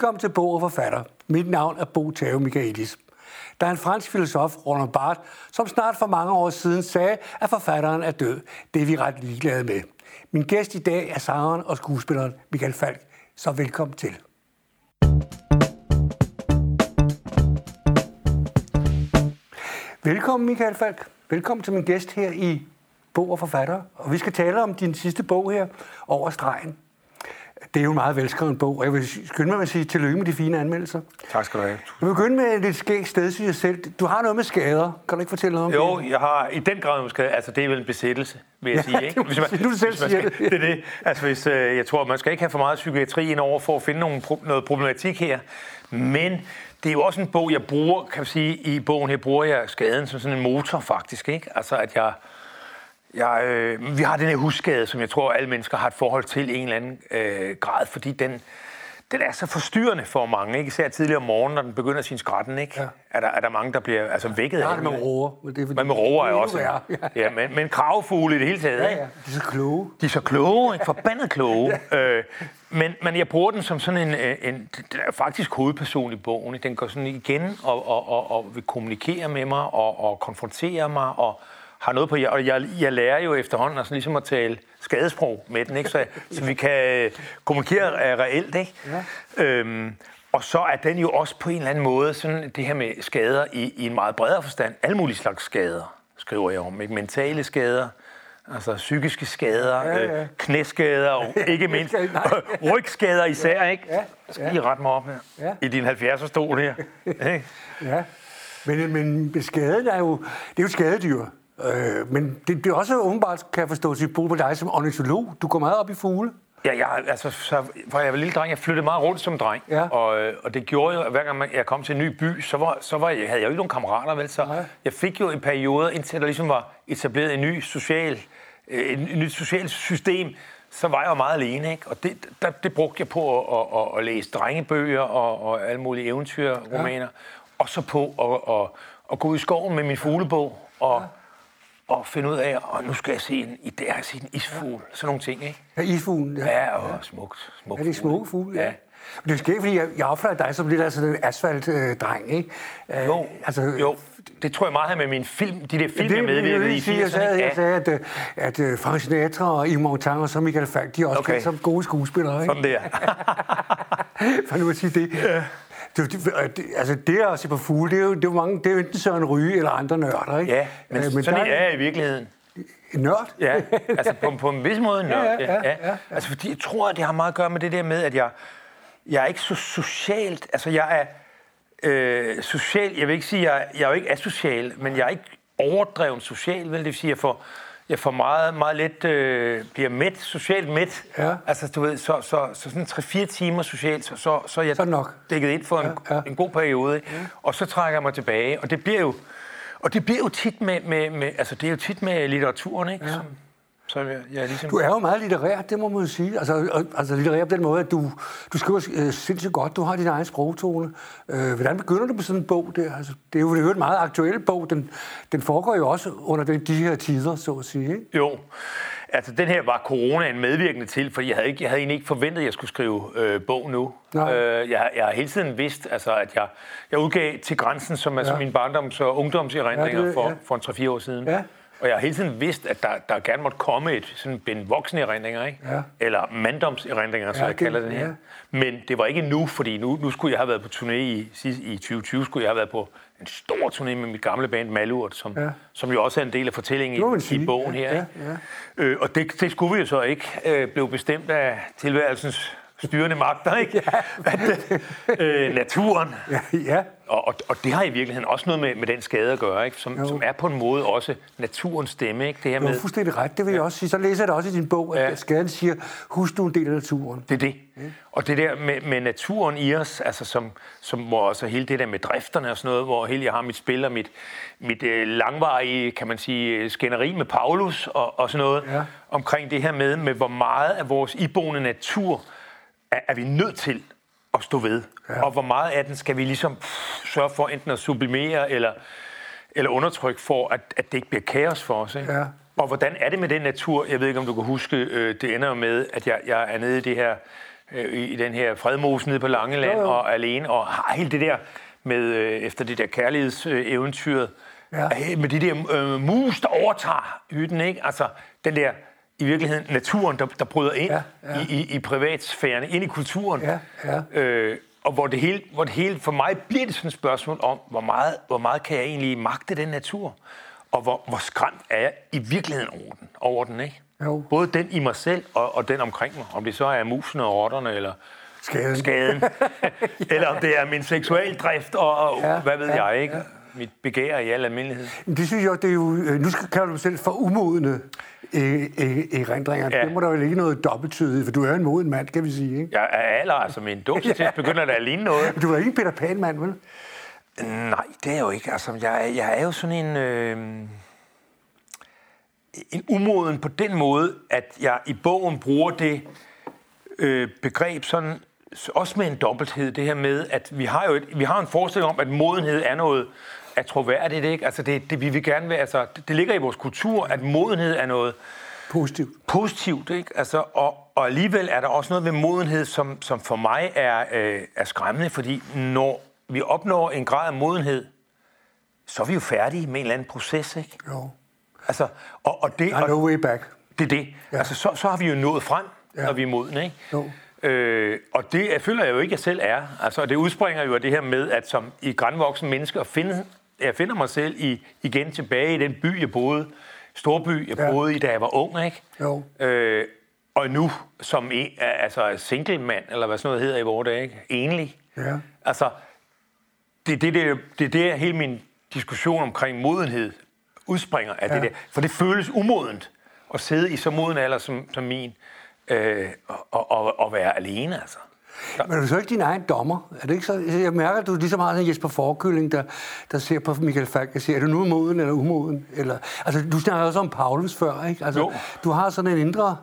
Velkommen til Bog og Forfatter. Mit navn er Bo Tave Michaelis. Der er en fransk filosof, Roland Barthes, som snart for mange år siden sagde, at forfatteren er død. Det er vi ret ligeglade med. Min gæst i dag er sangeren og skuespilleren Michael Falk. Så velkommen til. Velkommen, Michael Falk. Velkommen til min gæst her i Bog og Forfatter. Og vi skal tale om din sidste bog her, Over stregen. Det er jo en meget velskrevet bog, og jeg vil skynde mig at sige tillykke med de fine anmeldelser. Tak skal du have. Jeg vil begynde med et lidt skægt sted, synes jeg selv. Du har noget med skader. Kan du ikke fortælle noget om Jo, det? jeg har i den grad måske, altså det er vel en besættelse, vil jeg Ja, sige. Ikke? du sige. Nu du selv man siger skal, det. det. er det. Altså hvis, øh, jeg tror, man skal ikke have for meget psykiatri ind over for at finde nogle, pro- noget problematik her. Men det er jo også en bog, jeg bruger, kan man sige, i bogen her bruger jeg skaden som sådan en motor faktisk. Ikke? Altså at jeg, jeg, øh, vi har den her husskade, som jeg tror, alle mennesker har et forhold til i en eller anden øh, grad, fordi den, den er så forstyrrende for mange, ikke? især tidligere om morgenen, når den begynder sin skrætten. Ikke? Ja. Er, der, er der mange, der bliver altså, vækket af det med roer. Men det er, fordi- Men med roer er også. Ja. Ja, men, men kravfugle i det hele taget. Ja, ja. De er så kloge. De er så kloge, ikke? Forbandet kloge. øh, men, men jeg bruger den som sådan en, øh, en den er faktisk hovedperson i bogen. ikke? Den går sådan igen og, og, og, og vil kommunikere med mig og, og konfrontere mig og har noget på jer. Og jeg, jeg lærer jo efterhånden altså ligesom at tale skadesprog med den, ikke? Så, så vi kan øh, kommunikere øh, reelt. Ikke? Ja. Øhm, og så er den jo også på en eller anden måde sådan det her med skader i, i en meget bredere forstand. Alle mulige slags skader, skriver jeg om. Ikke? Mentale skader, altså psykiske skader, Ja, ja. Øh, knæskader og ikke mindst Nej. rygskader især. Ikke? Ja, Jeg skal lige rette mig op her. Ja. I din 70'er stol her. Ja. Men, men skaden er jo, det er jo skadedyr. Øh, men det, det er også åbenbart, kan jeg forstå, sit brug på dig som ornitolog. Du går meget op i fugle. Ja, jeg, altså, så, fra jeg var lille dreng, jeg flyttede meget rundt som dreng. Ja. Og, øh, og det gjorde jo, at hver gang man- jeg kom til en ny by, så, var, så var jeg, havde jeg jo ikke nogen kammerater, vel? Så Nej. jeg fik jo en periode, indtil der ligesom var etableret en ny social, øh, en, en nyt socialt system, så var jeg jo meget alene, ikke? Og det, der, det brugte jeg på at, at, at, at læse drengebøger og, og alle mulige eventyrromaner. Ja. Og så på at, at, at gå ud i skoven med min fuglebog og, ja. Og finde ud af, og nu skal jeg se en, i dag har jeg set en isfugl. Sådan nogle ting, ikke? Ja, isfuglen. Ja. Ja, og smukt. smukt Er det smukke fugle? Ja. Ja. Men det er skægt, fordi jeg, jeg opfatter dig som lidt af sådan en asfaltdreng, ikke? Øh, Jo, altså, jo, det tror jeg meget med min film, de der film, jeg medvirkede i. Jeg, jeg, 80'erne, sagde, jeg sagde, at, øh, at uh, Frank Sinatra og Yves Montand og så Michael Falk, de er også. Okay. kendt som gode skuespillere, ikke? Sådan der. For nu at sige det. Ja. Det, det, altså det at se på fugle, det er jo, det er jo, mange, det er jo enten Søren Ryge eller andre nørder, ikke? Ja, men, Øh, men sådan der er jeg i virkeligheden. en nørd? Ja, altså på, på en vis måde nørd. Ja, ja, ja, ja. Altså fordi jeg tror, at det har meget at gøre med det der med, at jeg, jeg er ikke så socialt, altså jeg er øh, social, jeg vil ikke sige, jeg, jeg er jo ikke asocial, men jeg er ikke overdreven social, vel? Det vil sige, at jeg får, jeg får meget, meget let, øh, bliver mæt, socialt mæt. Ja. Altså, du ved, så, så, så sådan 3-4 timer socialt, så, så, så er jeg Så nok. dækket ind for en, Ja, ja. en god periode. Ikke? Og så trækker jeg mig tilbage, og det bliver jo, og det bliver jo tit med, med, med altså det er jo tit med litteraturen, ikke? Ja. Som, så jeg, jeg er ligesom... Du er jo meget litterær, det må man jo sige. Altså, altså litterær på den måde, at du, du skriver øh, sindssygt godt, du har din egen sprogtone. Øh, hvordan begynder du på sådan en bog der? Altså, det er jo det er jo en meget aktuel bog. Den, den foregår jo også under de, de her tider, så at sige. Ikke? Jo. Altså, den her var corona en medvirkende til, for jeg havde, ikke, jeg havde egentlig ikke forventet, at jeg skulle skrive øh, bog nu. Nej. Øh, jeg, jeg har hele tiden vidst, altså, at jeg, jeg udgav til grænsen, som er Ja. ja. min barndoms- og ungdomserindringer Ja, det- for, ja. for en 3-4 år siden. Ja. Og jeg har hele tiden vidst, at der, der gerne måtte komme et sådan bind voksne erindringer, ikke? Ja. Eller manddomserindringer, som Ja, jeg det- kalder den her. ja. Men det var ikke nu, fordi nu, nu skulle jeg have været på turné i, i 2020, skulle jeg have været på en stor turné med mit gamle band Malurt, som, Ja. ja. som jo også er en del af fortællingen Det i, i bogen her. Ja, ikke? ja. Øh, og det, det skulle vi jo så ikke. Øh, blev bestemt af tilværelsens styrende magter, ikke? At, øh, naturen. Ja, ja. Og, og, og det har i virkeligheden også noget med, med den skade at gøre, ikke? Som, Jo. som er på en måde også naturens stemme. Ikke? Det her Du har med, fuldstændig ret, det vil jeg også sige. Så læser jeg det også i din bog, at Ja. skaden siger, husk du en del af naturen. det er det. Og det der med, med naturen i os, altså som, som hvor også hele det der med drifterne og sådan noget, hvor hele jeg har mit spil og mit, mit øh, langvarige, kan man sige, skænderi med Paulus og, og sådan noget, Ja. omkring det her med, med hvor meget af vores iboende natur er, er vi nødt til at stå ved. Ja. Ja. Og hvor meget af den skal vi ligesom pff, sørge for enten at sublimere eller, eller undertrykke for, at, at det ikke bliver kaos for os. Ikke? Ja. Og hvordan er det med den natur? Jeg ved ikke, om du kan huske, øh, det ender jo med, at jeg, jeg er nede i det her øh, i den her fredmose nede på Langeland Jo, jo. og alene, og har helt det der med, øh, efter det der kærlighedseventyret, Ja. ja. med de der øh, mus, der overtager hytten, ikke? Altså, den der, i virkeligheden, naturen, der, der bryder ind Ja, ja. I, i, i privatsfæren, ind i kulturen. Ja, ja. Øh, og hvor det, hele, hvor det hele, for mig bliver det sådan et spørgsmål om, hvor meget, hvor meget kan jeg egentlig magte den natur? Og hvor, hvor skræmt er jeg i virkeligheden over den, over den ikke? Jo. Både den i mig selv og, og den omkring mig. Om det så er musene og rotterne, eller Skaden. skaden. eller om det er min seksualdrift, og, og Ja, ja, hvad ved ja, ja, jeg, ikke? Ja. Mit begær i al almindelighed. Det synes jeg, det er jo... Nu skal kalder du selv for umodne øh, erindringer. Ja. Det må der jo ikke noget dobbelttydigt, for du er en moden mand, kan vi sige. Ikke? Jeg er alder, altså min dåbsattest begynder da at ligne noget. Du er ikke en Peter Pan-mand, vel? Nej, det er jo ikke. Altså, jeg, er- jeg er jo sådan en... Øh, en umoden på den måde, at jeg i bogen bruger det øh, begreb sådan, også med en dobbelthed, det her med, at vi har jo et, vi har en forestilling om, at modenhed er noget er troværdigt, ikke? Altså det, det vi vil gerne være, altså det, det ligger i vores kultur, at modenhed er noget Positivt. positivt, ikke? Altså, og, og alligevel er der også noget ved modenhed, som, som for mig er, øh, er skræmmende, fordi når vi opnår en grad af modenhed, så er vi jo færdige med en eller anden proces, ikke? Jo. Altså, og, og det, Der er no way back. det er det. Ja. Altså, så, så har vi jo nået frem, Ja. ja. når vi er modne, ikke? Jo. Øh, og det jeg føler jeg jo ikke, at jeg selv er. Altså, og det udspringer jo af det her med, at som i grænvoksen menneske, at finde, jeg finder mig selv i, igen tilbage i den by, jeg boede, storby, jeg Ja. boede i, da jeg var ung, ikke? Jo. Øh, og nu som en, altså single mand, eller hvad sådan noget hedder i vores dage, ikke? Enlig. Ja. Altså, det er det, det, det, er det, hele min diskussion omkring modenhed udspringer af Ja. det der. For det føles umodent at sidde i så moden alder som, som min, øh, og, og, og, og være alene, altså. Men er du så ikke din egen dommer? Er det ikke så? Jeg mærker, at du ligesom har en Jesper Forkylling, der, der ser på Michael Falk og siger, er du nu moden eller umoden? Eller, altså, du snakker også om Paulus før, ikke? Altså, Jo. Du har sådan en indre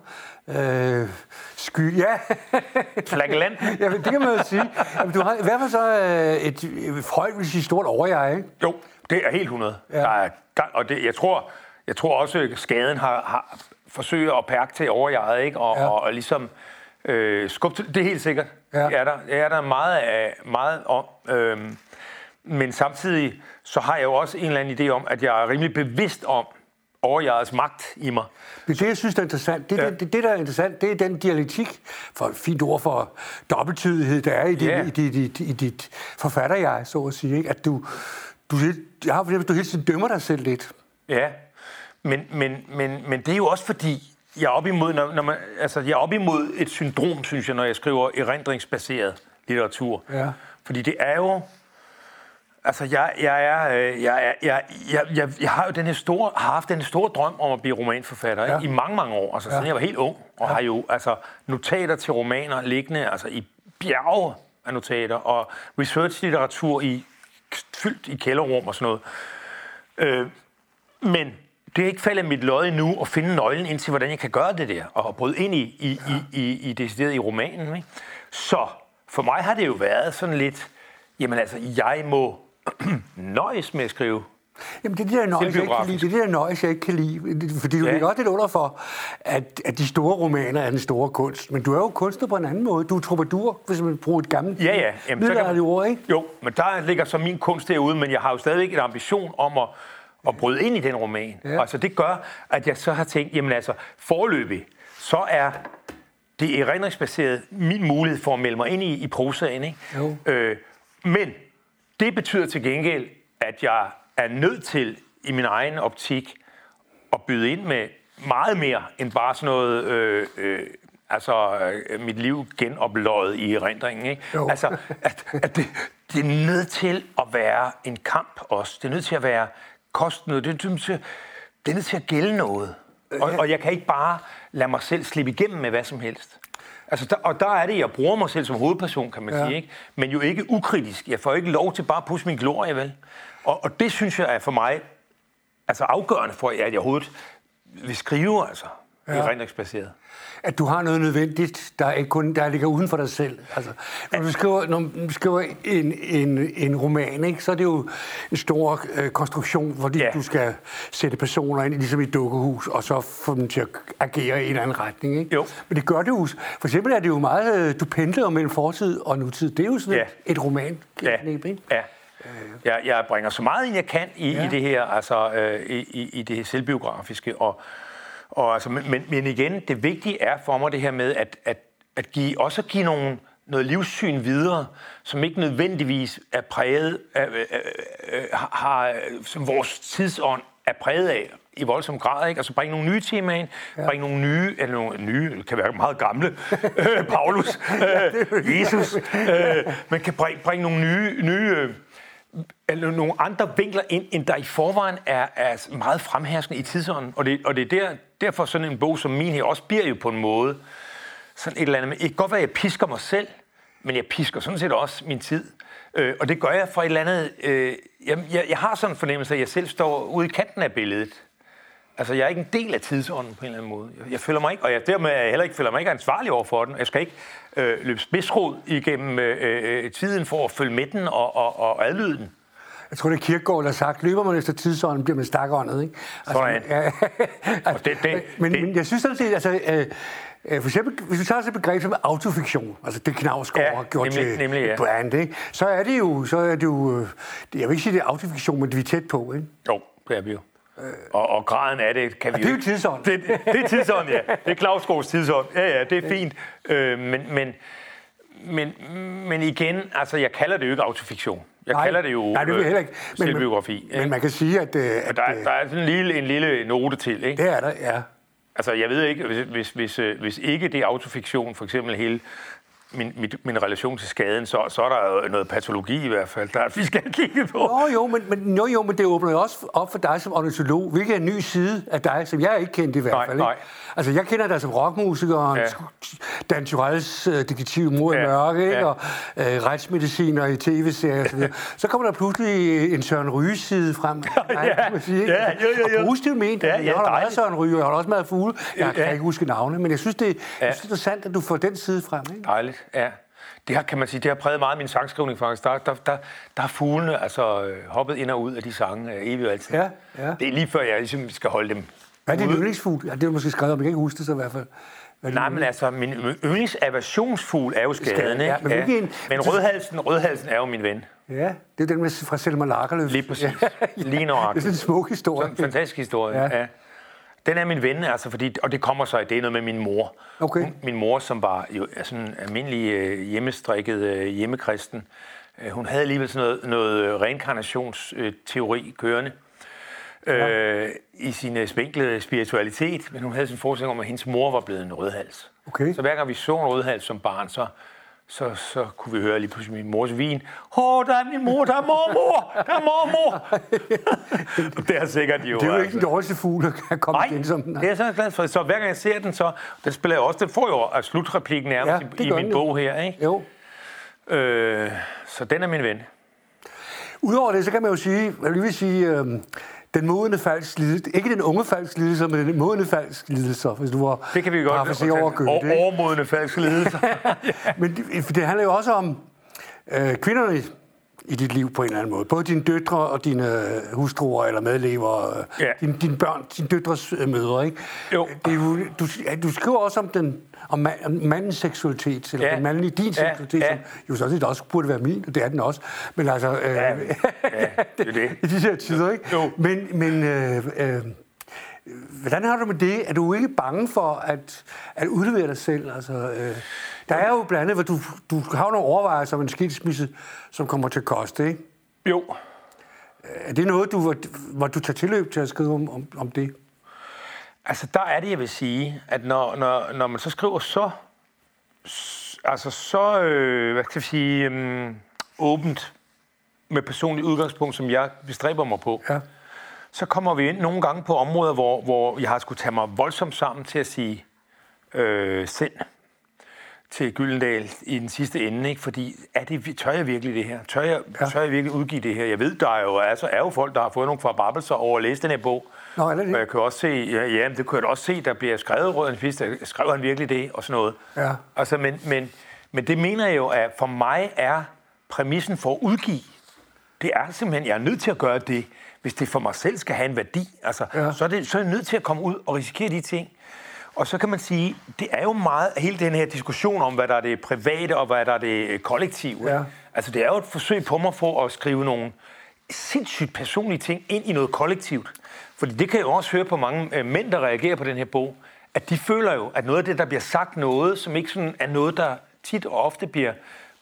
øh, sky... Ja, Flagellant. ja det kan man jo sige. Jamen, du har i hvert fald så øh, et, et højt, vil sige, stort overjeg, ikke? Jo, det er helt 100. Ja. Ja. Der er, gang- og det, jeg, tror, jeg tror også, at skaden har, har forsøger at perke til overjeget, ikke? Og, Ja. ja. og, og ligesom øh, skubbe til, det er helt sikkert. Ja. Det er der, det er der meget, af, meget om. Øhm, men samtidig så har jeg jo også en eller anden idé om, at jeg er rimelig bevidst om overjegets magt i mig. Men det, jeg synes, der er interessant, det, ja. Ja. det, det, der er interessant, det er den dialektik, for et fint ord for dobbelttydighed, der er i dit, Ja. i dit, i dit, i dit forfatterjeg, så at sige. Ikke? At du, du, jeg har fornemt, at du hele tiden dømmer dig selv lidt. Ja, men, men, men, men det er jo også fordi, jeg er op imod, når, når man, altså, jeg er op imod et syndrom, synes jeg, når jeg skriver erindringsbaseret litteratur. Ja. Fordi det er jo... Altså, jeg, jeg, er, øh, jeg, er, jeg, jeg, jeg, jeg har jo den her store, har haft den her store drøm om at blive romanforfatter Ja. ja. i mange, mange år. Altså, siden Ja. jeg var helt ung, og ja. har jo altså, notater til romaner liggende altså, i bjerge af notater, og research-litteratur i, fyldt i kælderrum og sådan noget. Øh, men det er ikke faldet mit lod endnu at finde nøglen ind til, hvordan jeg kan gøre det der, og bryde ind i, i, ja. i, i, i decideret i romanen. Ikke? Så for mig har det jo været sådan lidt, jamen altså, jeg må nøjes med at skrive. Jamen, det er det der nøjes, jeg ikke kan lide. Det er det der nøjes, jeg ikke kan lide. Fordi du Ja. ligger også lidt under for, at, at de store romaner er den store kunst. Men du er jo kunstner på en anden måde. Du er troubadour, hvis man bruger et gammelt Ja, ja. Jamen, så kan middelalderligt ord, ikke? Jo, men der ligger så min kunst derude, men jeg har jo stadigvæk en ambition om at, at bryde ind i den roman. Ja. Ja. Altså, det gør, at jeg så har tænkt, jamen altså, forløbig, så er det erindringsbaseret min mulighed for at melde mig ind i, i prosaen. Ikke? Jo. Øh, men det betyder til gengæld, at jeg er nødt til i min egen optik at byde ind med meget mere end bare sådan noget, øh, øh, altså øh, mit liv genopløjet i erindringen. Ikke? Jo. Altså, at, at det, det er nødt til at være en kamp også. Det er nødt til at være kost noget. Det er nødt til, det er til at gælde noget. Og, og jeg kan ikke bare lade mig selv slippe igennem med hvad som helst. Altså, der, og der er det, jeg bruger mig selv som hovedperson, kan man ja. sige. Ikke? Men jo ikke ukritisk. Jeg får ikke lov til bare at pusse min glorie, vel? Og, og det synes jeg er for mig altså afgørende for, at jeg overhovedet vil skrive, altså. Ja. erindringsbaseret. At du har noget nødvendigt, der, er kun, der ligger uden for dig selv. Altså, når du skriver, når du skriver en, en, en roman, ikke, så er det jo en stor øh, konstruktion, fordi ja. du skal sætte personer ind, ligesom i et dukkehus, og så få dem til at agere i en eller anden retning. Ikke? Jo. Men det gør det jo. For eksempel er det jo meget, øh, du pendler mellem fortid og nutid. Det er jo sådan ja. et roman. Ja. Ikke? ja. Jeg, jeg bringer så meget ind, jeg kan i, ja. i det her, altså øh, i, i det selvbiografiske. Og, og altså, men, men igen, det vigtige er for mig det her med at, at, at give, også at give nogle, noget livssyn videre, som ikke nødvendigvis er præget af, øh, øh, har, som vores tidsånd er præget af i voldsom grad, ikke? Altså bringe nogle nye temaer ind, ja. bringe nogle nye, eller nogle nye, kan være meget gamle, Paulus, øh, Jesus, øh, men kan bringe, bringe nogle nye, nye øh, eller nogle andre vinkler ind, end der i forvejen er, er meget fremherskende i tidsånden. Og det, og det er der, derfor sådan en bog som min her også bliver jo på en måde sådan et eller andet. Ikke godt være, at jeg pisker mig selv, men jeg pisker sådan set også min tid. Øh, og det gør jeg for et eller andet... Øh, jeg, jeg, jeg har sådan en fornemmelse, at jeg selv står ude i kanten af billedet. Altså, jeg er ikke en del af tidsånden på en eller anden måde. Jeg, jeg føler mig ikke, og jeg dermed jeg heller ikke føler mig ikke ansvarlig over for den. Jeg skal ikke øh, løbe spidsrod igennem øh, øh, tiden for at følge med den og, og, og adlyde den. Jeg tror, det er Kirkegaard, der har sagt, løber man efter tidsånden, bliver man stakåndet, ikke? Altså, Sådan. Ja, altså, det, det, men, det. men jeg synes sådan set, altså, øh, øh, for eksempel, hvis vi tager et begreb som autofiktion, altså det Knavsgaard ja, har gjort nemlig, til nemlig, ja. brand, ikke? så er det jo, så er det jo, øh, jeg vil ikke sige, det er autofiktion, men det er vi tæt på, ikke? Jo, det er vi jo. Og, og graden af det kan vi ja, det er jo tidsånd. Det, det er tidsånd, ja. Det er Claus tidsånd. Ja, ja, det er fint. Øh, men, men, men, men igen, altså, jeg kalder det jo ikke autofiktion. Jeg nej, kalder det jo nej, det vil heller ikke. Men, selvbiografi. Men, men man kan sige, at... Øh, at der, der er sådan en lille, en lille note til, ikke? Det er der, ja. Altså, jeg ved ikke, hvis, hvis, hvis, øh, hvis ikke det er autofiktion, for eksempel hele min, min, min relation til skaden, så, så er der noget patologi i hvert fald, der vi skal kigge på. Jo, jo, men, men, jo, jo, men det åbner jo også op for dig som ornitolog, hvilket er en ny side af dig, som jeg ikke kendte i hvert fald. Nej, ikke? nej. Altså, jeg kender dig som rockmusiker, ja. Dan Tyrells uh, detektiv Mor ja. i mørke, ikke? Ja. og uh, retsmediciner i tv-serier osv. så, så kommer der pludselig en Søren Ryge-side frem. Nej, ja. man sige, ja, jo, jo, jo. Og positivt ment. Ja, ja, jeg har meget Søren Ryge, og jeg har også meget fugle. Jeg ja. kan ikke huske navne, men jeg synes, det, ja. jeg synes, det er interessant, at du får den side frem. Ikke? Dejligt, ja det har, kan man sige, det har præget meget min sangskrivning faktisk. Der, der, der, der har fuglene altså, øh, hoppet ind og ud af de sange øh, evigt og altid. Ja, ja. Det er lige før, jeg ligesom skal holde dem Hvad er din yndlingsfugl? Ja, det er måske skrevet om, jeg kan ikke huske det så i hvert fald. Hvad Nej, men altså, min yndlingsaversionsfugl er jo skaden, ja, men, ja. En... men rødhalsen, rødhalsen er jo min ven. Ja, det er den med fra Selma Lagerløf. Lige præcis. Ja. Lige nok. Det er sådan en smuk historie. Sådan en fantastisk historie, ja. ja. Den er min ven, altså, fordi, og det kommer så, det er noget med min mor. Okay. Hun, min mor, som var jo sådan en almindelig øh, hjemmestrikket øh, hjemmekristen, øh, hun havde alligevel sådan noget, noget reinkarnationsteori kørende ja. øh, i sin øh, spinkle spiritualitet, men hun havde sådan en forestilling om, at hendes mor var blevet en rødhals. Okay. Så hver gang vi så en rødhals som barn, så så, så kunne vi høre lige pludselig min mors vin. Åh, der er min mor, der er mormor, der er mormor. det er sikkert jo... Det er jo ikke altså. den dårligste fugl, der kan komme igen som den. det er jeg så glad for. Så hver gang jeg ser den, så den spiller jeg også. Den får jo af slutreplikken nærmest ja, i, i min bog her, ikke? Jo. Øh, så den er min ven. Udover det, så kan man jo sige, hvad vil sige, øh, den modne falsk lidelse. Ikke den unge falsk lidelse, men den modne falsk lidelse, hvis du var Det kan vi godt se over Goethe. Overmodne falsk lidelse. men det, det handler jo også om øh, kvinderne i dit liv på en eller anden måde. Både dine døtre og dine øh, hustruer eller medlever, øh, ja. dine, dine børn, dine døtres øh, mødre, ikke? Jo. Det er jo, du, du skriver også om den om, man, om mandens seksualitet, eller ja. den mandlige din ja. seksualitet, ja. som jo sådan set også burde være min, og det er den også. Men altså, øh, ja. ja, det er det. i de her tider, ikke? Jo. Men, men øh, øh, hvordan har du med det? Er du ikke bange for at, at udlevere dig selv? Altså, øh, der er jo blandt andet, hvor du, du har nogle overvejelser om en skilsmisse, som kommer til at koste, ikke? Jo. Er det noget, du, hvor, du tager tilløb til at skrive om, om, om det? Altså, der er det, jeg vil sige, at når, når, når man så skriver så, altså så, øh, hvad skal jeg sige, øh, åbent med personlig udgangspunkt, som jeg bestræber mig på, ja. så kommer vi ind nogle gange på områder, hvor, hvor jeg har skulle tage mig voldsomt sammen til at sige øh, sind. Til Gyldendal i den sidste ende, ikke? fordi er det, tør jeg virkelig det her? Tør jeg, ja. tør jeg virkelig udgive det her? Jeg ved, der er jo, altså, er jo folk, der har fået nogle forbabelser over at læse den her bog. Nå, er det det? Og jeg kan også se, ja, ja det kunne jeg også se, der bliver skrevet råd en fisk, skrev han virkelig det, og sådan noget. Ja. Altså, men, men, men det mener jeg jo, at for mig er præmissen for at udgive, det er simpelthen, jeg er nødt til at gøre det, hvis det for mig selv skal have en værdi. Altså, ja. så, er det, så er jeg nødt til at komme ud og risikere de ting. Og så kan man sige, det er jo meget hele den her diskussion om, hvad der er det private og hvad der er det kollektive. Ja. Altså, det er jo et forsøg på mig for at skrive nogle sindssygt personlige ting ind i noget kollektivt. Fordi det kan jeg jo også høre på mange øh, mænd, der reagerer på den her bog, at de føler jo, at noget af det, der bliver sagt noget, som ikke sådan er noget, der tit og ofte bliver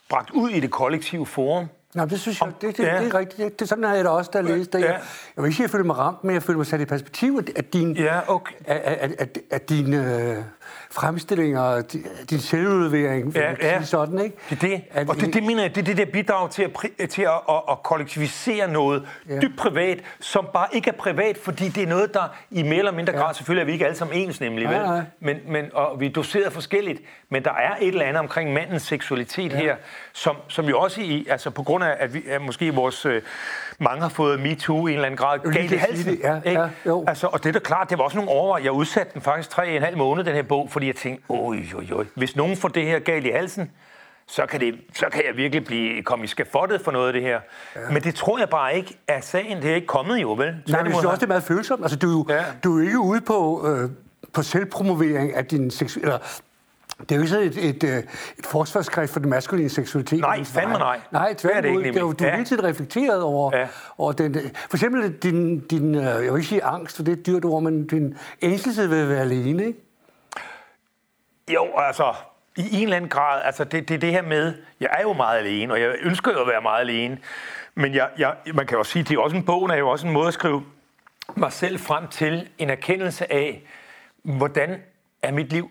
bragt ud i det kollektive forum, Nå, det synes jeg, det, det, ja. det er rigtigt. Det, det, sådan jeg da også, der læst det. Ja. Jeg, jeg vil ikke sige, at jeg føler mig ramt, men jeg føler mig sat i perspektiv af din, ja, okay. af, af, af, af din øh, fremstillinger og din selvudlevering. Ja, ja. Sådan, ikke? Det er det. At, og det, det mener jeg, det er det der bidrag til at, til at, at, at kollektivisere noget ja. dybt privat, som bare ikke er privat, fordi det er noget, der i mere eller mindre grad, ja. selvfølgelig er vi ikke alle sammen ens nemlig, vel? Nej, nej. Men, men, og vi er doseret forskelligt, men der er et eller andet omkring mandens seksualitet ja. her, som, som jo også i, altså på grund af, at vi at måske vores øh, mange har fået MeToo i en eller anden grad galt i halsen. Ja, ja, jo. Altså, og det er da klart, det var også nogle overvejelser. Jeg udsatte den faktisk tre og en halv måned, den her bog, fordi jeg tænkte, oj, oj, oj, hvis nogen får det her galt i halsen, så kan, det, så kan jeg virkelig blive, komme i skafottet for noget af det her. Ja. Men det tror jeg bare ikke er sagen. Det er ikke kommet jo, vel? Nej, men jeg synes også, det er meget følsomt. Altså, du, ja. du er jo ikke ude på, øh, på selvpromovering af din seksuelle... Eller, det er jo ikke sådan et, et, et, et forsvarsskrift for den maskuline seksualitet. Nej, fandme nej. Nej, tværtimod. Det, det, du er ja. hele tiden reflekteret over, ja. over den. For eksempel din, din, jeg vil ikke sige angst, for det er et dyrt ord, men din ængstelse ved at være alene, ikke? Jo, altså, i en eller anden grad, altså det, det, det her med, jeg er jo meget alene, og jeg ønsker jo at være meget alene, men jeg, jeg, man kan jo sige, det er også en bog, er jo også en måde at skrive mig selv frem til en erkendelse af, hvordan er mit liv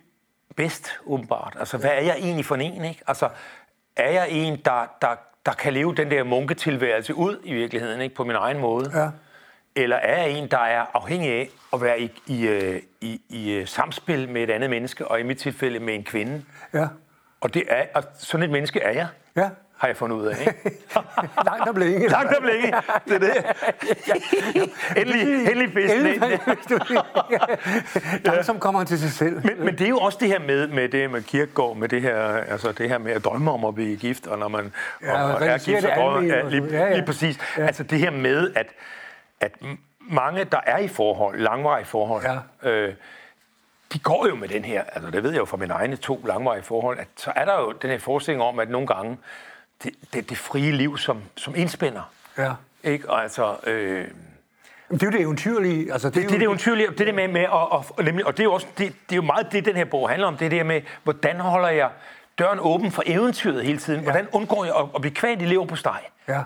bedst, åbenbart. Altså, hvad er jeg egentlig for en, ikke? Altså, er jeg en, der, der, der kan leve den der munketilværelse ud i virkeligheden, ikke? På min egen måde? Ja. Eller er jeg en, der er afhængig af at være i, i, øh, i, i øh, samspil med et andet menneske, og i mit tilfælde med en kvinde? Ja. Og, det er, og sådan et menneske er jeg. Ja har jeg fundet ud af. Ikke? Langt om længe. Langt om længe, det er det. endelig, endelig festen ja. som kommer til sig selv. Men, men det er jo også det her med, med det med kirkegård, med det her, altså det her med at drømme om at blive gift, og når man ja, og, og er gift, og ja, lige, ja, ja. lige præcis. Ja. Altså det her med, at, at mange, der er i forhold, langvarige forhold, ja. øh, de går jo med den her, altså det ved jeg jo fra mine egne to langvarige forhold, at så er der jo den her forestilling om, at nogle gange, det, det, det frie liv, som, som indspænder. Ja. Ikke? Og altså... Øh, det er jo det eventyrlige. Altså, det, det, det er det eventyrlige, det det med, med og, og, nemlig, og det er jo også det, det er jo meget det, den her bog handler om, det er det med, hvordan holder jeg døren åben for eventyret hele tiden? Hvordan undgår jeg at, at blive kvænt i lever på steg? Ja.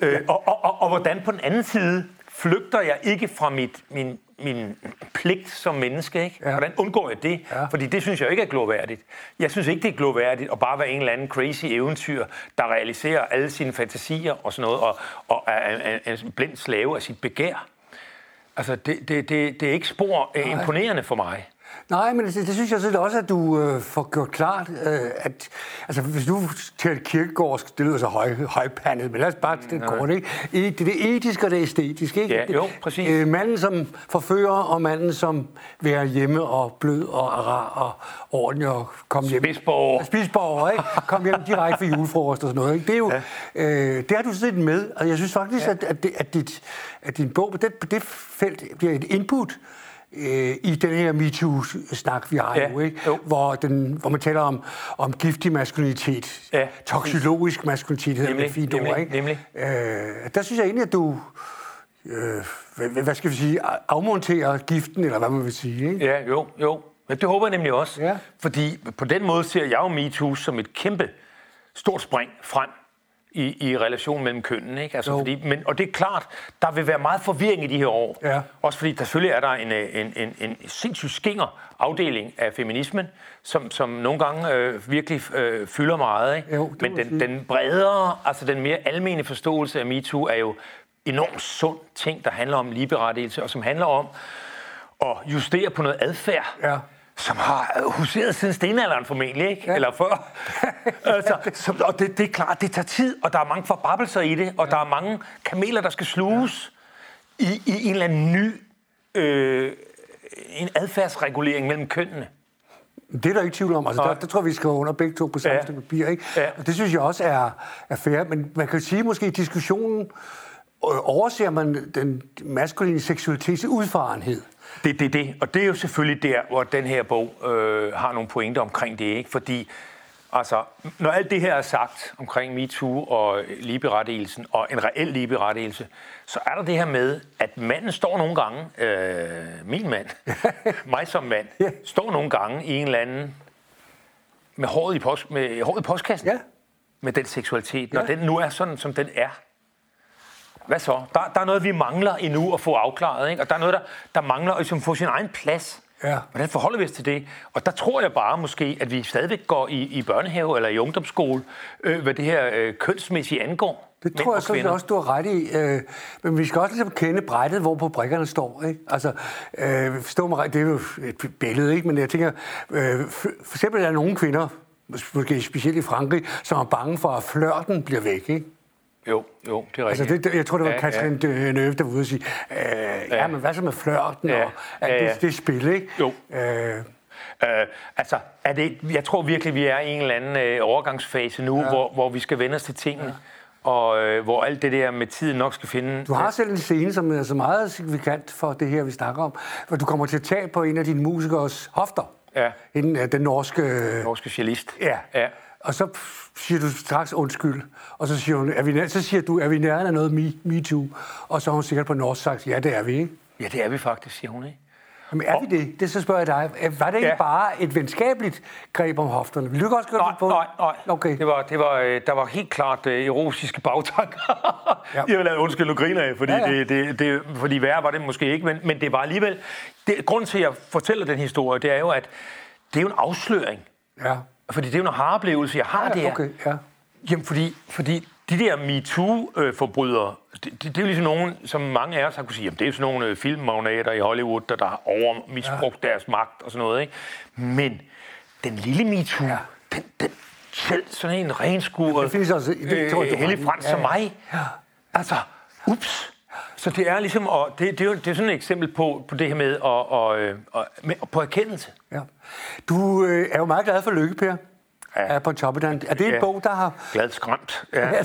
øh, og, og, og, og hvordan på den anden side flygter jeg ikke fra mit, min, min pligt som menneske. Ikke? Ja. Hvordan undgår jeg det? Ja. Fordi det synes jeg ikke er gloværdigt. Jeg synes ikke, det er gloværdigt at bare være en eller anden crazy eventyr, der realiserer alle sine fantasier og sådan noget, og, og er, er, er en blind slave af sit begær. Altså, det, det, det, det er ikke spor Nej. imponerende for mig. Nej, men det, det synes jeg så også, at du øh, får gjort klart, øh, at altså, hvis du til kirkegård, det lyder så høj, højpandet, men lad os bare til den kort, ikke? Det er det etiske og det æstetiske, ikke? Ja, jo, præcis. Øh, manden som forfører, og manden som vil hjemme og blød og rar og ordentlig og komme hjem. Spidsborger. Spidsborger, ikke? Kom hjem direkte fra julefrokost og sådan noget, ikke? Det er jo, ja. øh, det har du set med, og jeg synes faktisk, ja. at, at, det, at, dit, at din bog på det, på det felt bliver et input øh, i den her MeToo-snak, vi har ja, nu, ikke? Hvor, den, hvor man taler om, om giftig maskulinitet, ja, toksologisk maskulinitet, hedder det fint ord, ikke? Nemlig. Øh, der synes jeg egentlig, at du, øh, hvad, hvad skal vi sige, afmonterer giften, eller hvad man vil sige, ikke? Ja, jo, jo. Men det håber jeg nemlig også. Ja. Fordi på den måde ser jeg jo MeToo som et kæmpe stort spring frem i, i relation mellem kønnen. Ikke? Altså, fordi, men, og det er klart, der vil være meget forvirring i de her år. Ja. Også fordi der selvfølgelig er der en, en, en, en sindssygt skinger afdeling af feminismen, som, som nogle gange øh, virkelig øh, fylder meget. Ikke? Jo, men den, den bredere, altså den mere almene forståelse af MeToo er jo enormt sund ting, der handler om ligeberettigelse, og som handler om at justere på noget adfærd. Ja som har huseret siden stenalderen formentlig, ikke? Ja. Eller før. altså, så, og det, det er klart, det tager tid, og der er mange forbabelser i det, og ja. der er mange kameler, der skal sluges ja. i, i en eller anden ny øh, en adfærdsregulering mellem kønnene. Det er der ikke tvivl om. Altså, der, der tror vi skal under begge to på samme ja. papir. Ikke? Ja. Og det synes jeg også er, er fair. Men man kan sige måske, at diskussionen overser man den maskuline seksualitets udfarenhed. Det er det, det. Og det er jo selvfølgelig der, hvor den her bog øh, har nogle pointer omkring det. ikke, Fordi Altså, når alt det her er sagt omkring MeToo og ligeberettigelsen, og en reel ligeberettigelse, så er der det her med, at manden står nogle gange, øh, min mand, mig som mand, ja. står nogle gange i en eller anden, med håret i, post, med håret i postkassen, ja. med den seksualitet, når ja. den nu er sådan, som den er. Hvad så? Der, der er noget, vi mangler endnu at få afklaret, ikke? og der er noget, der, der mangler at ligesom, få sin egen plads. Ja. Hvordan forholder vi os til det? Og der tror jeg bare måske, at vi stadigvæk går i, i børnehave eller i ungdomsskole, øh, hvad det her øh, kønsmæssige angår. Det tror jeg så også, du har ret i. Øh, men vi skal også ligesom kende brættet, hvor på brikkerne står. Ikke? Altså, øh, forstå mig det er jo et billede, ikke? men jeg tænker, øh, for, for eksempel er der nogle kvinder, måske specielt i Frankrig, som er bange for, at flørten bliver væk. Ikke? Jo, jo, det er rigtigt. Altså, det, jeg tror, det var ja, Katrin ja. Deneuve, der var ude og sige, øh, ja. men hvad så med flørten ja. og ja, ja. Det, det spil, ikke? Jo. Øh, Øh, altså, er det, jeg tror virkelig, vi er i en eller anden øh, overgangsfase nu, ja. hvor, hvor vi skal vende os til tingene, ja. og øh, hvor alt det der med tiden nok skal finde... Du har selv en scene, som er så meget signifikant for det her, vi snakker om, hvor du kommer til at tage på en af dine musikers hofter. Ja. En, øh, den norske... Norske cellist. Ja. ja. Og så siger du straks undskyld, og så siger, hun, er vi, så siger du, er vi nærmere af noget me, MeToo? Og så har hun sikkert på norsk sagt, ja, det er vi, ikke? Ja, det er vi faktisk, siger hun, ikke? Jamen er vi det? Det så spørger jeg dig. Var det ikke ja. bare et venskabeligt greb om hofterne? Vil du også gøre nej, på? Nej, nej. Okay. Det var, det var, øh, der var helt klart uh, erotiske bagtanker. ja. Jeg vil lade undskyld, du griner af, fordi, ja, ja. Det, det, det, fordi værre var det måske ikke, men, men det var alligevel... Det, grunden til, at jeg fortæller den historie, det er jo, at det er jo en afsløring. Ja. Fordi det er jo en haroplevelse, jeg har ja, der. Okay, ja. Jamen, fordi, fordi de der MeToo-forbrydere, det, det, det er jo ligesom nogen, som mange af os har kunne sige, jamen, det er jo sådan nogle øh, filmmagnater i Hollywood, der, der har overmisbrugt ja. deres magt og sådan noget. Ikke? Men den lille MeToo, ja. den, den, selv sådan en renskuret, det findes også, det, øh, hellig frans ja, ja. som mig, ja. altså, ups, så det er ligesom, og det, det, er jo, det er sådan et eksempel på, på det her med, og, og, og, med, på erkendelse. Ja. Du øh, er jo meget glad for Lykke, Per. Ja. Er på toppen. Er det en ja. bog, der har... Glad skræmt. Ja. ja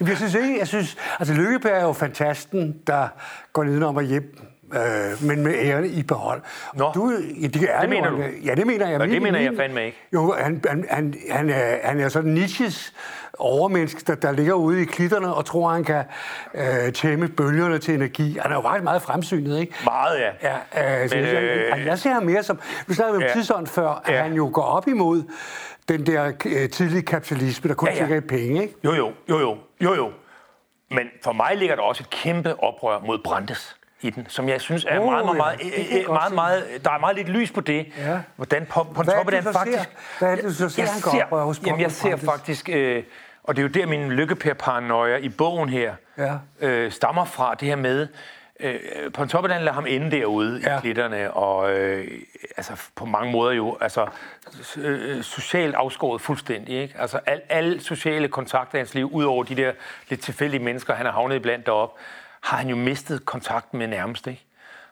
jeg synes ikke, jeg synes... Altså, Lykkeberg er jo fantasten, der går nedenom og hjem øh, men med æren i behold. Nå, du, ja, det, er det mener jo, du? Ja, det mener jeg. Nå, det mener jeg fandme ikke. Jo, han, han, han, han, er, han er sådan Nietzsches overmenneske, der, der ligger ude i klitterne og tror, han kan øh, tæmme bølgerne til energi. Han er jo faktisk meget fremsynet, ikke? Meget, ja. ja øh, Men, jeg, øh, jeg ser ham mere som... Vi snakkede om ja. tidsånd før, at ja. han jo går op imod den der øh, tidlige kapitalisme, der kun ja, ja. tænker i penge, ikke? Jo, jo, jo, jo, jo, jo. Men for mig ligger der også et kæmpe oprør mod Brandes i den, som jeg synes er oh, meget, meget, meget, ja, meget, meget, meget, der er meget lidt lys på det. Ja. Hvordan på, på Hvad toppen af den faktisk... Ser? Hvad er det, du så ser, jeg, han ser, hos jamen, jeg ser faktisk, øh, og det er jo der, min lykkepærparanoia i bogen her ja. øh, stammer fra, det her med, øh, på toppen af lader ham ende derude ja. i klitterne, og øh, altså på mange måder jo, altså øh, socialt afskåret fuldstændig, ikke? Altså al, alle sociale kontakter i hans liv, udover de der lidt tilfældige mennesker, han har havnet blandt derop, har han jo mistet kontakten med nærmest, ikke?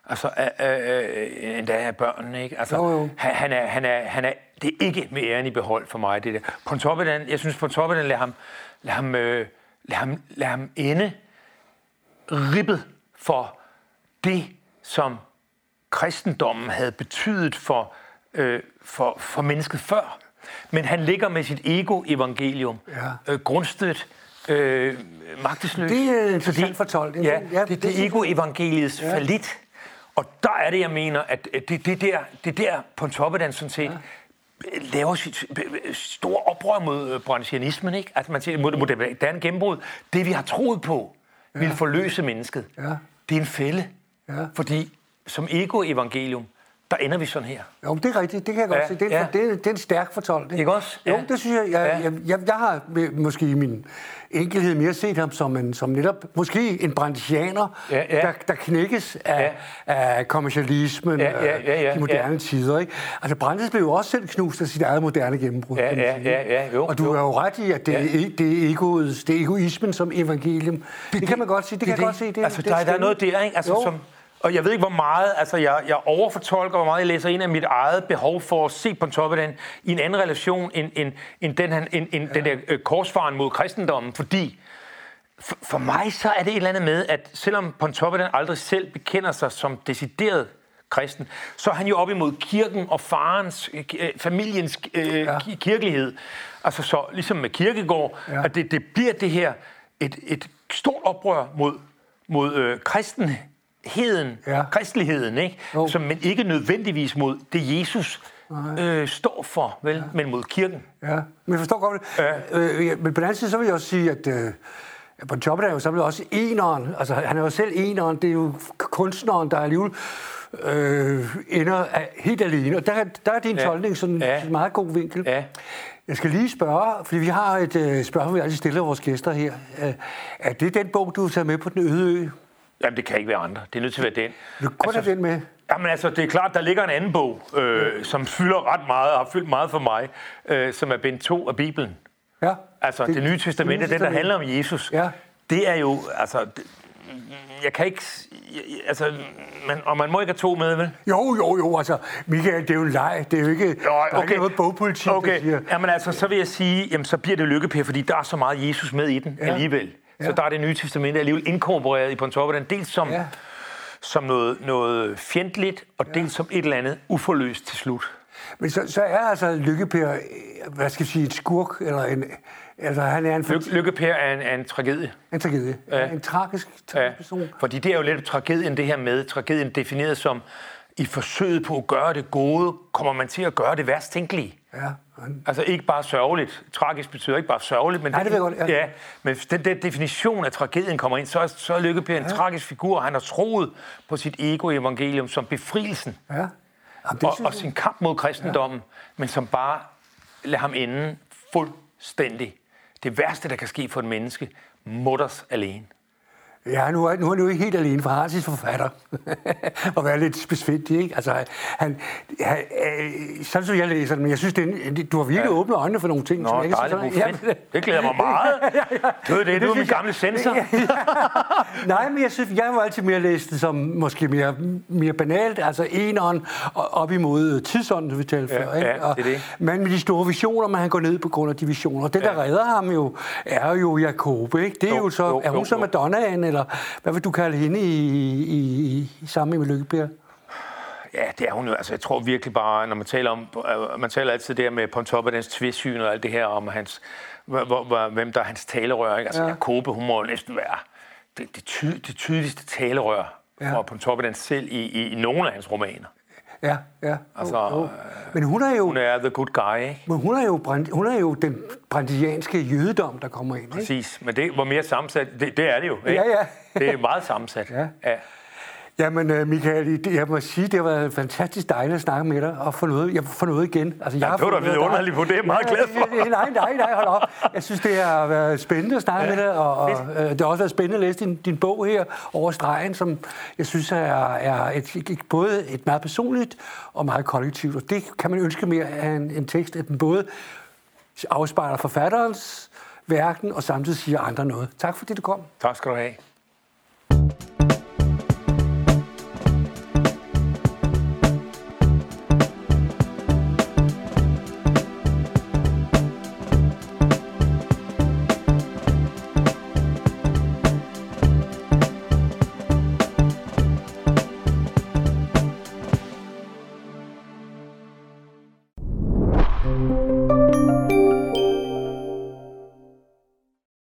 Altså, øh, øh, endda af børnene, ikke? Altså, jo, jo. Han, han, er, han, er, han er, det er ikke med æren i behold for mig, det der. På toppen jeg synes, på toppen lad ham, lad ham, øh, lad ham, lad ham ende ribbet for det, som kristendommen havde betydet for, øh, for, for mennesket før. Men han ligger med sit ego-evangelium ja. øh, grundstødt øh, magtesløs. Det er en interessant fortolkning. Ja, ja, det, det er ego-evangeliets ja. falit. Og der er det, jeg mener, at det, det, der, det der på toppen sådan set, ja laver sit store oprør mod øh, branchianismen, ikke? Altså man siger, mod, mod det er en gennembrud. Det, vi har troet på, ja. vil forløse mennesket. Ja. Det er en fælde. Ja. Fordi som ego-evangelium, der ender vi sådan her. Jo, det er rigtigt. Det kan jeg godt Ja, se. Det er, ja. ja. det, er, det er en stærk fortolkning. Ikke også? Jo, Ja. det synes jeg. Jeg, Ja. ja. jeg, jeg, jeg har måske i min enkelhed mere set ham som, en, som netop måske en brandisianer, Ja, ja. Der, der knækkes af, af kommercialismen, Ja, ja, ja, ja, de moderne tider. Ikke? Altså, Brandes blev jo også selv knust af sit eget moderne gennembrud. Ja, ja, ja, ja, jo, Og du jo. er jo ret i, at det, Ja. ja. er, det, er egoet, det er egoismen som evangelium. Det, det kan man godt sige. Det, kan jeg godt se. Det, altså, det der, der er noget der, ikke? Altså, Jo. som, og jeg ved ikke, hvor meget, altså jeg, jeg overfortolker, hvor meget jeg læser ind af mit eget behov for at se Pontoppidan i en anden relation, end, end, end den, han, end, end ja. den der øh, korsfaren mod kristendommen, fordi for, for mig så er det et eller andet med, at selvom Pontoppidan aldrig selv bekender sig som decideret kristen, så er han jo op imod kirken og farens, øh, øh, familiens øh, ja. kirkelighed. Altså så, ligesom med kirkegård, ja. At det, det bliver det her, et, et stort oprør mod, mod øh, kristenheden, ja. Ja. kristeligheden, ikke? Jo. Som, men ikke nødvendigvis mod det, Jesus øh, står for, vel? Ja. men mod kirken. Ja, men jeg forstår godt det. Ja. Øh, men på den anden side, så vil jeg også sige, at øh, på jobbet er jo så også eneren. Altså, han er jo selv eneren. Det er jo kunstneren, der alligevel øh, ender af- helt alene. Og der, der er din Ja. tolkning sådan ja. en meget god vinkel. Ja. Jeg skal lige spørge, fordi vi har et øh, spørgsmål, vi altid stiller vores gæster her. Øh, er det den bog, du har taget med på den øde ø? Jamen, det kan ikke være andre. Det er nødt til at være den. Du kun Altså, den med. Jamen altså, det er klart, der ligger en anden bog, øh, som fylder ret meget, og har fyldt meget for mig, øh, som er bind 2 af Bibelen. Ja. Altså, det, det Nye Testamente, den, der Testamente. handler om Jesus, Ja. det er jo, altså, det, jeg kan ikke, altså, man, og man må ikke have to med, vel? Jo, jo, jo, altså, Michael, det er jo en leg. Det er jo ikke, der er ikke noget bogpolitik, der okay. siger... Jamen altså, så vil jeg sige, jamen, så bliver det lykkepær, fordi der er så meget Jesus med i den ja. Ja. Så Ja. der er det nye testamente alligevel inkorporeret i Pontoppidan, dels som, ja. Ja. som noget, noget fjendtligt, og dels som et eller andet uforløst til slut. Men så, så er altså Lykkepær, øh, hvad skal jeg sige, en skurk, eller en... Altså, han er en, Lykke, lykkepær er en, er en tragedie. en tragedie. Ja. Ja. En tragisk, tragisk person. fordi det er jo lidt tragedien, det her med. Tragedien defineret som, i forsøget på at gøre det gode, kommer man til at gøre det værst tænkelige. Ja. Altså ikke bare sørgeligt. Tragisk betyder ikke bare sørgeligt, men Nej, det jeg godt, ja. ja. men den der definition af tragedien kommer ind, så er, så er Lykke Per en ja. tragisk figur. Han har troet på sit ego-evangelium som befrielsen ja. Jamen, det og, og sin kamp mod kristendommen, ja. men som bare lader ham ende fuldstændig. Det værste, der kan ske for et menneske, mutters alene. Ja, nu er, nu er han jo ikke helt alene, for han har sit forfatter. og være lidt besvindig, ikke? Altså, han, han, øh, sådan som jeg læser den, men jeg synes, det er en, du har virkelig ja. åbne øjne for nogle ting. Nå, som jeg ikke dejligt, hvor sådan- fedt. Det glæder mig meget. Du ved det, du er min gamle sensor. Nej, men jeg synes, jeg var altid mere læst det som måske mere, mere banalt, altså eneren op imod tidsånden, vi talte Ja, før. Ikke? ja, Og, det er det. Men med de store visioner, men han går ned på grund af de visioner. Og det, der Ja. redder ham jo, er jo Jakobe, ikke? Det er jo, Jo, så, jo, er hun jo, så. Madonnaen, eller hvad vil du kalde hende i, i, i, i sammen med Lykkebær? Ja, det er hun jo. Altså, jeg tror virkelig bare, når man taler om... øh, Man taler altid der med Pontoppidans tvæsyn og alt det her om hans... Hvor, hvor, hvem der er hans talerør, ikke? Altså, ja. Ja. Jakobe, hun må jo næsten være det, det, ty, det tydeligste talerør ja. For Pontoppidan selv i, i, i nogle af hans romaner. Ja, ja. Altså, jo, jo. Men hun er jo, Hun er the good guy, ikke? men hun er jo, brand, hun er jo den brandianske jødedom, der kommer ind. Ikke? Præcis. Men det var mere sammensat. Det, det er det jo, ikke? Ja, ja. det er meget sammensat. Ja. ja. Jamen, øh, Michael, jeg må sige, det har været fantastisk dejligt at snakke med dig og få noget, jeg får noget igen. Altså, jeg Ja, det var da vidunderligt på det. Jeg er meget glad for. Nej, nej, nej, hold op. Jeg synes, det har været spændende at snakke ja, med dig, og, og øh, det har også været spændende at læse din, din bog her over stregen, som jeg synes er, er et, et, både et meget personligt og meget kollektivt. Og det kan man ønske mere af en, en tekst, at den både afspejler forfatterens værken og samtidig siger andre noget. Tak fordi du kom. Tak skal du have.